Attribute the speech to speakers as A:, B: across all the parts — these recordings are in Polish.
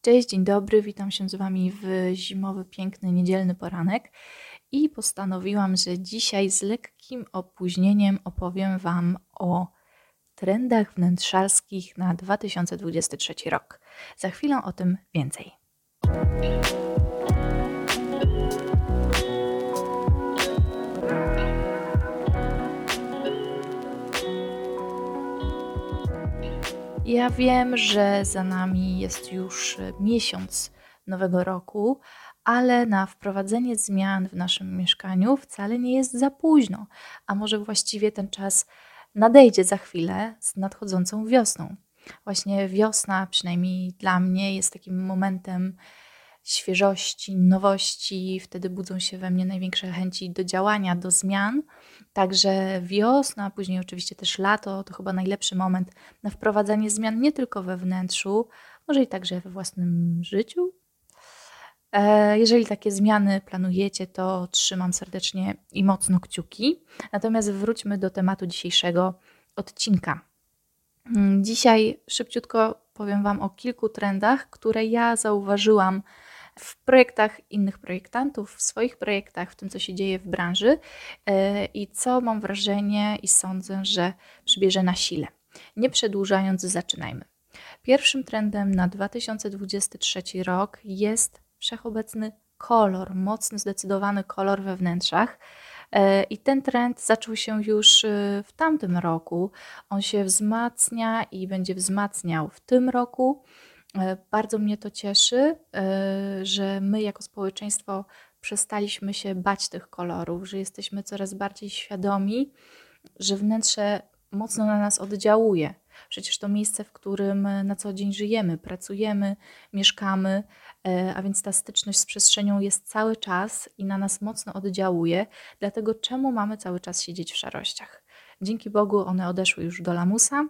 A: Cześć, dzień dobry, witam się z Wami w zimowy, piękny, niedzielny poranek i postanowiłam, że dzisiaj z lekkim opóźnieniem opowiem Wam o trendach wnętrzarskich na 2023 rok. Za chwilę o tym więcej. Ja wiem, że za nami jest już miesiąc nowego roku, ale na wprowadzenie zmian w naszym mieszkaniu wcale nie jest za późno, a może właściwie ten czas nadejdzie za chwilę z nadchodzącą wiosną. Właśnie wiosna, przynajmniej dla mnie, jest takim momentem świeżości, nowości, wtedy budzą się we mnie największe chęci do działania, do zmian. Także wiosna, a później oczywiście też lato to chyba najlepszy moment na wprowadzanie zmian nie tylko we wnętrzu, może i także we własnym życiu. E, jeżeli takie zmiany planujecie, to trzymam serdecznie i mocno kciuki. Natomiast wróćmy do tematu dzisiejszego odcinka. Mm, dzisiaj szybciutko powiem Wam o kilku trendach, które ja zauważyłam w projektach innych projektantów, w swoich projektach, w tym, co się dzieje w branży e, i co mam wrażenie i sądzę, że przybierze na sile. Nie przedłużając, zaczynajmy. Pierwszym trendem na 2023 rok jest wszechobecny kolor, mocny, zdecydowany kolor we wnętrzach. E, I ten trend zaczął się już e, w tamtym roku. On się wzmacnia i będzie wzmacniał w tym roku. E, bardzo mnie to cieszy, e, że my jako społeczeństwo przestaliśmy się bać tych kolorów, że jesteśmy coraz bardziej świadomi, że wnętrze mocno na nas oddziałuje. Przecież to miejsce, w którym na co dzień żyjemy, pracujemy, mieszkamy, e, a więc ta styczność z przestrzenią jest cały czas i na nas mocno oddziałuje. Dlatego czemu mamy cały czas siedzieć w szarościach? Dzięki Bogu one odeszły już do lamusa,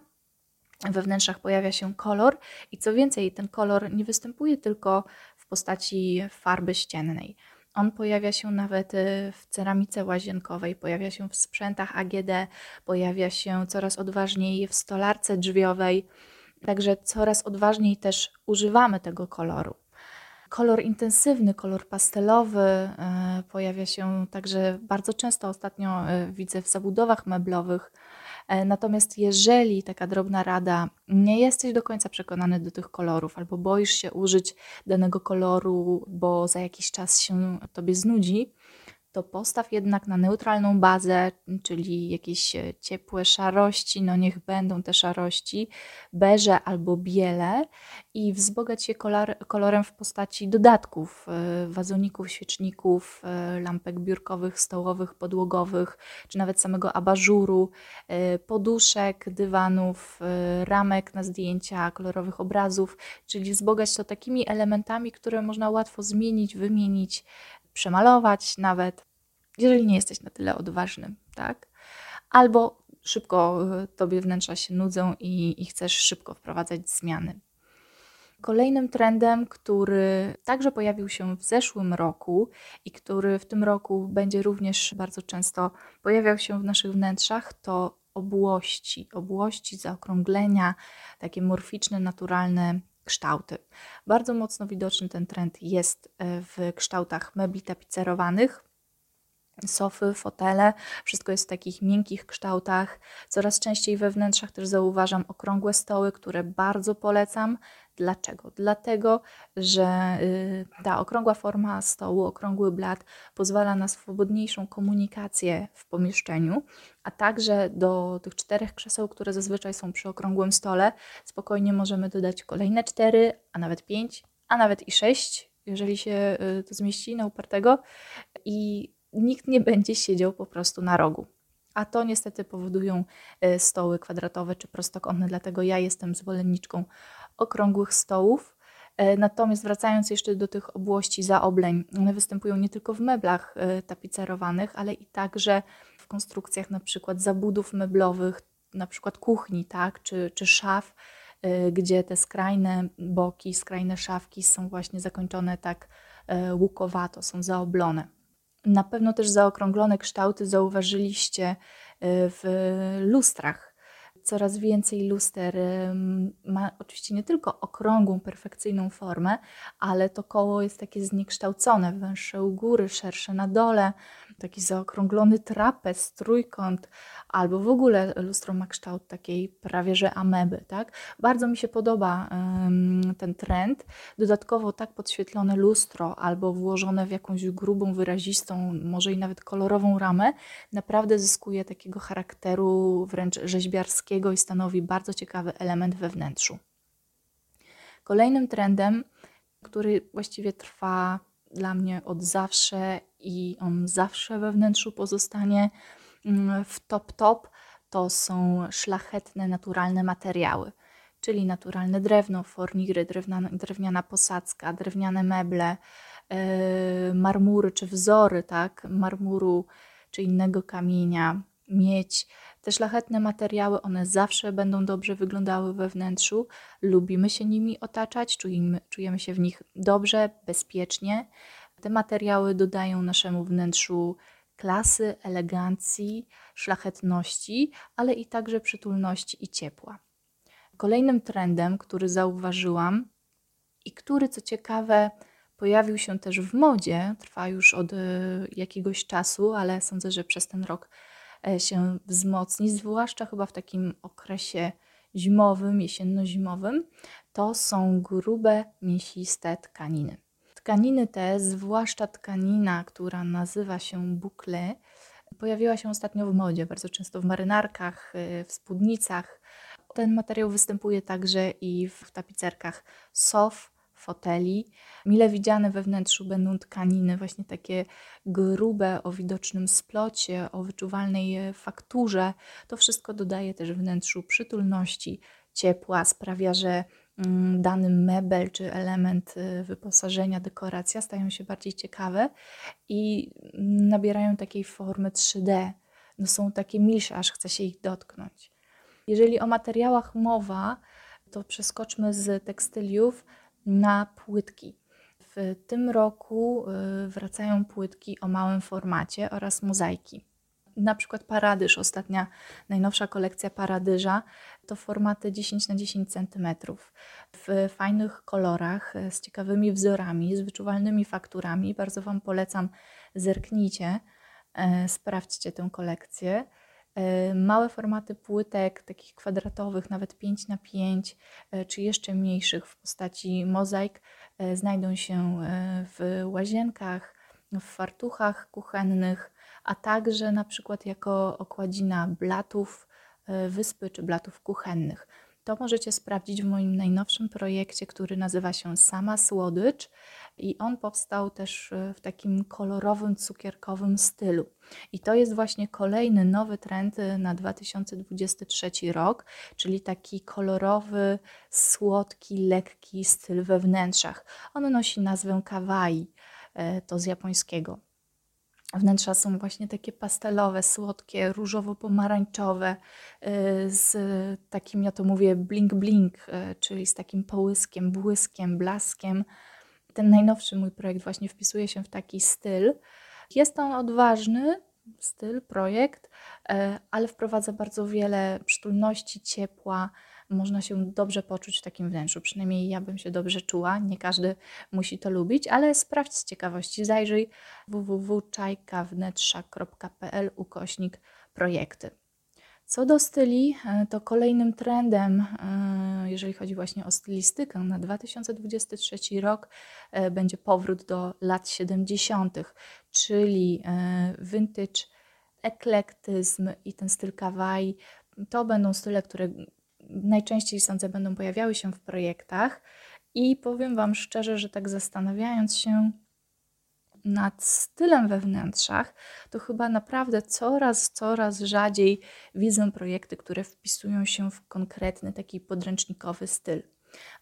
A: we wnętrzach pojawia się kolor i co więcej, ten kolor nie występuje tylko w postaci farby ściennej. On pojawia się nawet y, w ceramice łazienkowej, pojawia się w sprzętach AGD, pojawia się coraz odważniej w stolarce drzwiowej, także coraz odważniej też używamy tego koloru. Kolor intensywny, kolor pastelowy y, pojawia się także bardzo często ostatnio y, widzę w zabudowach meblowych natomiast jeżeli taka drobna rada, nie jesteś do końca przekonany do tych kolorów, albo boisz się użyć danego koloru, bo za jakiś czas się tobie znudzi, to postaw jednak na neutralną bazę, czyli jakieś e, ciepłe szarości, no niech będą te szarości, beże albo biele i wzbogać je kolor, kolorem w postaci dodatków, e, wazoników, świeczników, e, lampek biurkowych, stołowych, podłogowych, czy nawet samego abażuru, poduszek, dywanów, ramek na zdjęcia, kolorowych obrazów, czyli wzbogać to takimi elementami, które można łatwo zmienić, wymienić, przemalować nawet, jeżeli nie jesteś na tyle odważny, tak? Albo szybko e, tobie wnętrza się nudzą i, i chcesz szybko wprowadzać zmiany. Kolejnym trendem, który także pojawił się w zeszłym roku i który w tym roku będzie również bardzo często pojawiał się w naszych wnętrzach, to obłości, obłości, zaokrąglenia, takie morficzne, naturalne kształty. Bardzo mocno widoczny ten trend jest e, w kształtach mebli tapicerowanych. Sofy, fotele, wszystko jest w takich miękkich kształtach. Coraz częściej we wnętrzach też zauważam okrągłe stoły, które bardzo polecam. Dlaczego? Dlatego, że y, ta okrągła forma stołu, okrągły blat pozwala na swobodniejszą komunikację w pomieszczeniu, a także do tych czterech krzeseł, które zazwyczaj są przy okrągłym stole, spokojnie możemy dodać kolejne cztery, a nawet pięć, a nawet i sześć, jeżeli się y, to zmieści na upartego. I nikt nie będzie siedział po prostu na rogu. A to niestety powodują y, stoły kwadratowe czy prostokątne, dlatego ja jestem zwolenniczką okrągłych stołów. E, natomiast wracając jeszcze do tych obłości zaobleń, one występują nie tylko w meblach e, tapicerowanych, ale i także w konstrukcjach na przykład zabudów meblowych, na przykład kuchni, tak, czy, czy szaf, e, gdzie te skrajne boki, skrajne szafki są właśnie zakończone tak łukowato, są zaoblone. Na pewno też zaokrąglone kształty zauważyliście w lustrach. Coraz więcej luster ma oczywiście nie tylko okrągłą, perfekcyjną formę, ale to koło jest takie zniekształcone, węższe u góry, szersze na dole, taki zaokrąglony trapez, trójkąt, albo w ogóle lustro ma kształt takiej prawie że ameby. Tak? Bardzo mi się podoba ten trend. Dodatkowo tak podświetlone lustro albo włożone w jakąś grubą, wyrazistą, może i nawet kolorową ramę, naprawdę zyskuje takiego charakteru wręcz rzeźbiarskiego i stanowi bardzo ciekawy element we wnętrzu. Kolejnym trendem, który właściwie trwa dla mnie od zawsze i on zawsze we wnętrzu pozostanie mm, w top top, to są szlachetne, naturalne materiały, czyli naturalne drewno, forniry, drewniana, drewniana posadzka, drewniane meble, yy, marmury czy wzory, tak, marmuru czy innego kamienia, miedź. Te szlachetne materiały, one zawsze będą dobrze wyglądały we wnętrzu. Lubimy się nimi otaczać, czujemy, czujemy się w nich dobrze, bezpiecznie. Te materiały dodają naszemu wnętrzu klasy, elegancji, szlachetności, ale i także przytulności i ciepła. Kolejnym trendem, który zauważyłam i który, co ciekawe, pojawił się też w modzie, trwa już od e, jakiegoś czasu, ale sądzę, że przez ten rok się wzmocni, zwłaszcza chyba w takim okresie zimowym, jesienno-zimowym, to są grube, mięsiste tkaniny. Tkaniny te, zwłaszcza tkanina, która nazywa się boucle, pojawiła się ostatnio w modzie, bardzo często w marynarkach, y, w spódnicach. Ten materiał występuje także i w tapicerkach sof, foteli. Mile widziane we wnętrzu będą tkaniny właśnie takie grube, o widocznym splocie, o wyczuwalnej fakturze. To wszystko dodaje też wnętrzu przytulności, ciepła, sprawia, że Mm, dany mebel czy element y, wyposażenia, dekoracja stają się bardziej ciekawe i nabierają takiej formy 3D. No są takie milsze, aż chce się ich dotknąć. Jeżeli o materiałach mowa, to przeskoczmy z tekstyliów na płytki. W tym roku y, wracają płytki o małym formacie oraz mozaiki na przykład Paradyż, ostatnia, najnowsza kolekcja Paradyża, to formaty 10 na 10 cm w fajnych kolorach, z ciekawymi wzorami, z wyczuwalnymi fakturami. Bardzo Wam polecam, zerknijcie, e, sprawdźcie tę kolekcję. E, małe formaty płytek, takich kwadratowych, nawet 5 na 5 e, czy jeszcze mniejszych w postaci mozaik, znajdą się w łazienkach, w fartuchach kuchennych, a także na przykład jako okładzina blatów e, wyspy czy blatów kuchennych. To możecie sprawdzić w moim najnowszym projekcie, który nazywa się Sama Słodycz i on powstał też e, w takim kolorowym, cukierkowym stylu. I to jest właśnie kolejny nowy trend e, na 2023 rok, czyli taki kolorowy, słodki, lekki styl we wnętrzach. On nosi nazwę kawaii, to z japońskiego. Wnętrza są właśnie takie pastelowe, słodkie, różowo-pomarańczowe, y, z takim, ja to mówię, blink-blink, y, czyli z takim połyskiem, błyskiem, blaskiem. Ten najnowszy mój projekt właśnie wpisuje się w taki styl. Jest on odważny, styl, projekt, y, ale wprowadza bardzo wiele przytulności, ciepła, można się dobrze poczuć w takim wnętrzu. Przynajmniej ja bym się dobrze czuła. Nie każdy musi to lubić, ale sprawdź z ciekawości. Zajrzyj www.czajkawnętrza.pl ukośnik projekty. Co do styli, e, to kolejnym trendem, e, jeżeli chodzi właśnie o stylistykę na 2023 rok, e, będzie powrót do lat 70., czyli vintage, eklektyzm i ten styl kawaii. To będą style, które najczęściej sądzę będą pojawiały się w projektach i powiem Wam szczerze, że tak zastanawiając się nad stylem we wnętrzach, to chyba naprawdę coraz, coraz rzadziej widzę projekty, które wpisują się w konkretny taki podręcznikowy styl.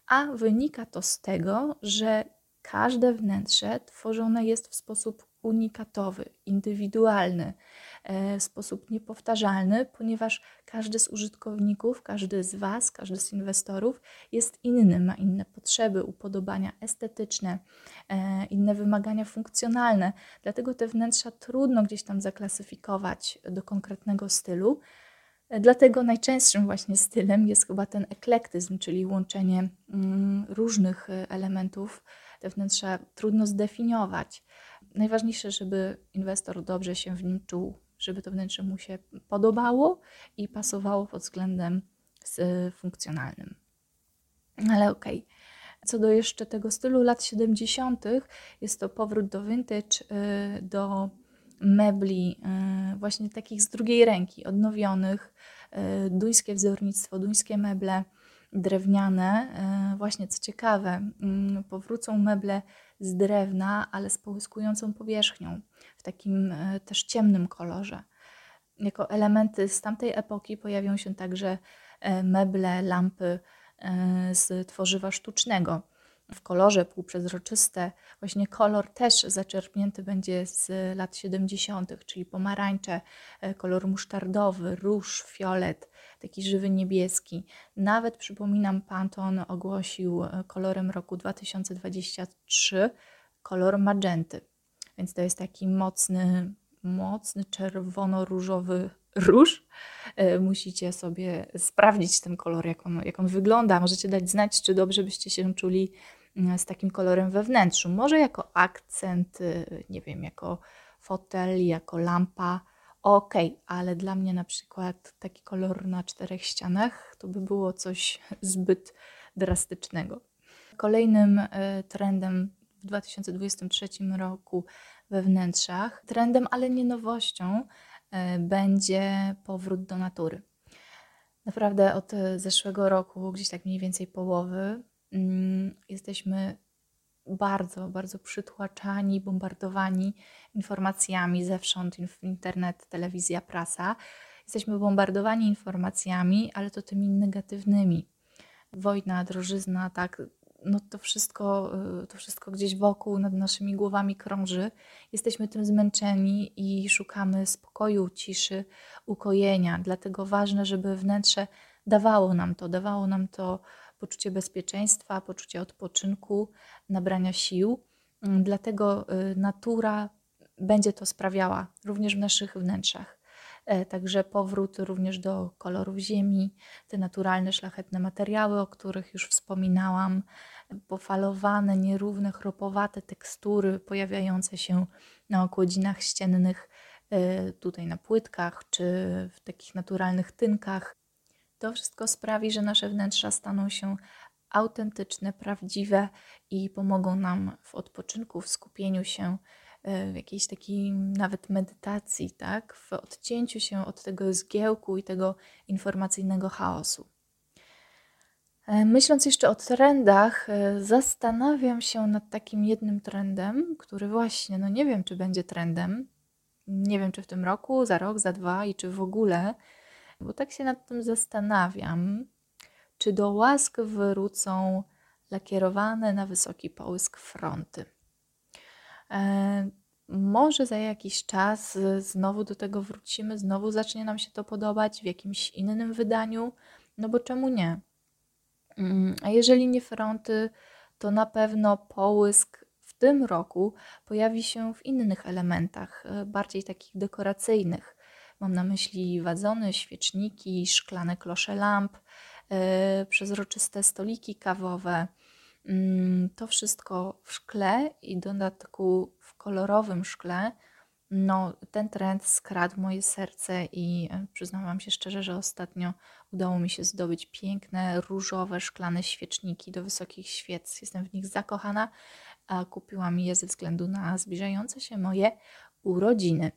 A: A wynika to z tego, że każde wnętrze tworzone jest w sposób unikatowy, indywidualny, w sposób niepowtarzalny, ponieważ każdy z użytkowników, każdy z Was, każdy z inwestorów jest inny, ma inne potrzeby, upodobania estetyczne, e, inne wymagania funkcjonalne. Dlatego te wnętrza trudno gdzieś tam zaklasyfikować do konkretnego stylu. Dlatego najczęstszym właśnie stylem jest chyba ten eklektyzm, czyli łączenie mm, różnych e, elementów. Te wnętrza trudno zdefiniować. Najważniejsze, żeby inwestor dobrze się w nim czuł, żeby to wnętrze mu się podobało i pasowało pod względem funkcjonalnym. Ale okej. Okay. Co do jeszcze tego stylu lat 70., jest to powrót do vintage, y, do mebli, y, właśnie takich z drugiej ręki, odnowionych, y, duńskie wzornictwo, duńskie meble drewniane. Właśnie co ciekawe, mm, powrócą meble z drewna, ale z połyskującą powierzchnią, w takim też ciemnym kolorze. Jako elementy z tamtej epoki pojawią się także meble, lampy E, z tworzywa sztucznego w kolorze półprzezroczyste. Właśnie kolor też zaczerpnięty będzie z lat 70., czyli pomarańcze, e, kolor musztardowy, róż, fiolet, taki żywy niebieski. Nawet przypominam, Pantone ogłosił e, kolorem roku 2023 kolor magenty. Więc to jest taki mocny, mocny czerwono-różowy róż. E, musicie sobie sprawdzić ten kolor, jak on, jak on wygląda. Możecie dać znać, czy dobrze byście się czuli mm, z takim kolorem we wnętrzu. Może jako akcent, y, nie wiem, jako fotel, jako lampa. Ok, ale dla mnie na przykład taki kolor na czterech ścianach to by było coś zbyt drastycznego. Kolejnym e, trendem w 2023 roku we wnętrzach, trendem, ale nie nowością, E, będzie powrót do natury. Naprawdę od zeszłego roku, gdzieś tak mniej więcej połowy, mm, jesteśmy bardzo, bardzo przytłaczani, bombardowani informacjami zewsząd, internet, telewizja, prasa. Jesteśmy bombardowani informacjami, ale to tymi negatywnymi. Wojna, drożyzna, tak, no to wszystko, y, to wszystko gdzieś wokół, nad naszymi głowami krąży. Jesteśmy tym zmęczeni i szukamy spokoju, ciszy, ukojenia. Dlatego ważne, żeby wnętrze dawało nam to, dawało nam to poczucie bezpieczeństwa, poczucie odpoczynku, nabrania sił. Mm, dlatego y, natura będzie to sprawiała również w naszych wnętrzach. E, także powrót również do kolorów ziemi, te naturalne, szlachetne materiały, o których już wspominałam, pofalowane, nierówne, chropowate tekstury pojawiające się na okładzinach ściennych, e, tutaj na płytkach czy w takich naturalnych tynkach. To wszystko sprawi, że nasze wnętrza staną się autentyczne, prawdziwe i pomogą nam w odpoczynku, w skupieniu się E, w jakiejś takiej nawet medytacji, tak? w odcięciu się od tego zgiełku i tego informacyjnego chaosu. E, myśląc jeszcze o trendach, e, zastanawiam się nad takim jednym trendem, który właśnie, no nie wiem, czy będzie trendem. Nie wiem, czy w tym roku, za rok, za dwa i czy w ogóle, bo tak się nad tym zastanawiam, czy do łask wrócą lakierowane na wysoki połysk fronty. E, może za jakiś czas znowu do tego wrócimy, znowu zacznie nam się to podobać w jakimś innym wydaniu, no bo czemu nie? Mm, a jeżeli nie fronty, to na pewno połysk w tym roku pojawi się w innych elementach, e, bardziej takich dekoracyjnych. Mam na myśli wazony, świeczniki, szklane klosze lamp, yy, przezroczyste stoliki kawowe, Mm, to wszystko w szkle i dodatku w kolorowym szkle, no ten trend skradł moje serce i e, przyznam Wam się szczerze, że ostatnio udało mi się zdobyć piękne, różowe, szklane świeczniki do wysokich świec. Jestem w nich zakochana, a kupiłam je ze względu na zbliżające się moje urodziny.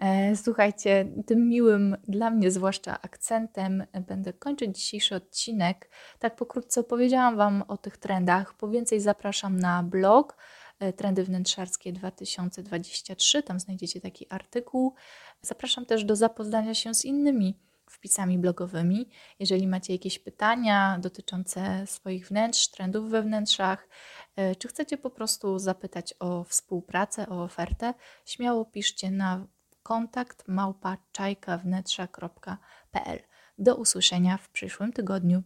A: E, słuchajcie, tym miłym dla mnie zwłaszcza akcentem będę kończyć dzisiejszy odcinek. Tak pokrótce opowiedziałam Wam o tych trendach. Po więcej zapraszam na blog e, Trendy Wnętrzarskie 2023. Tam znajdziecie taki artykuł. Zapraszam też do zapoznania się z innymi wpisami blogowymi. Jeżeli macie jakieś pytania dotyczące swoich wnętrz, trendów we wnętrzach, e, czy chcecie po prostu zapytać o współpracę, o ofertę, śmiało piszcie na kontakt małpa czajkawnetrza.pl. Do usłyszenia w przyszłym tygodniu.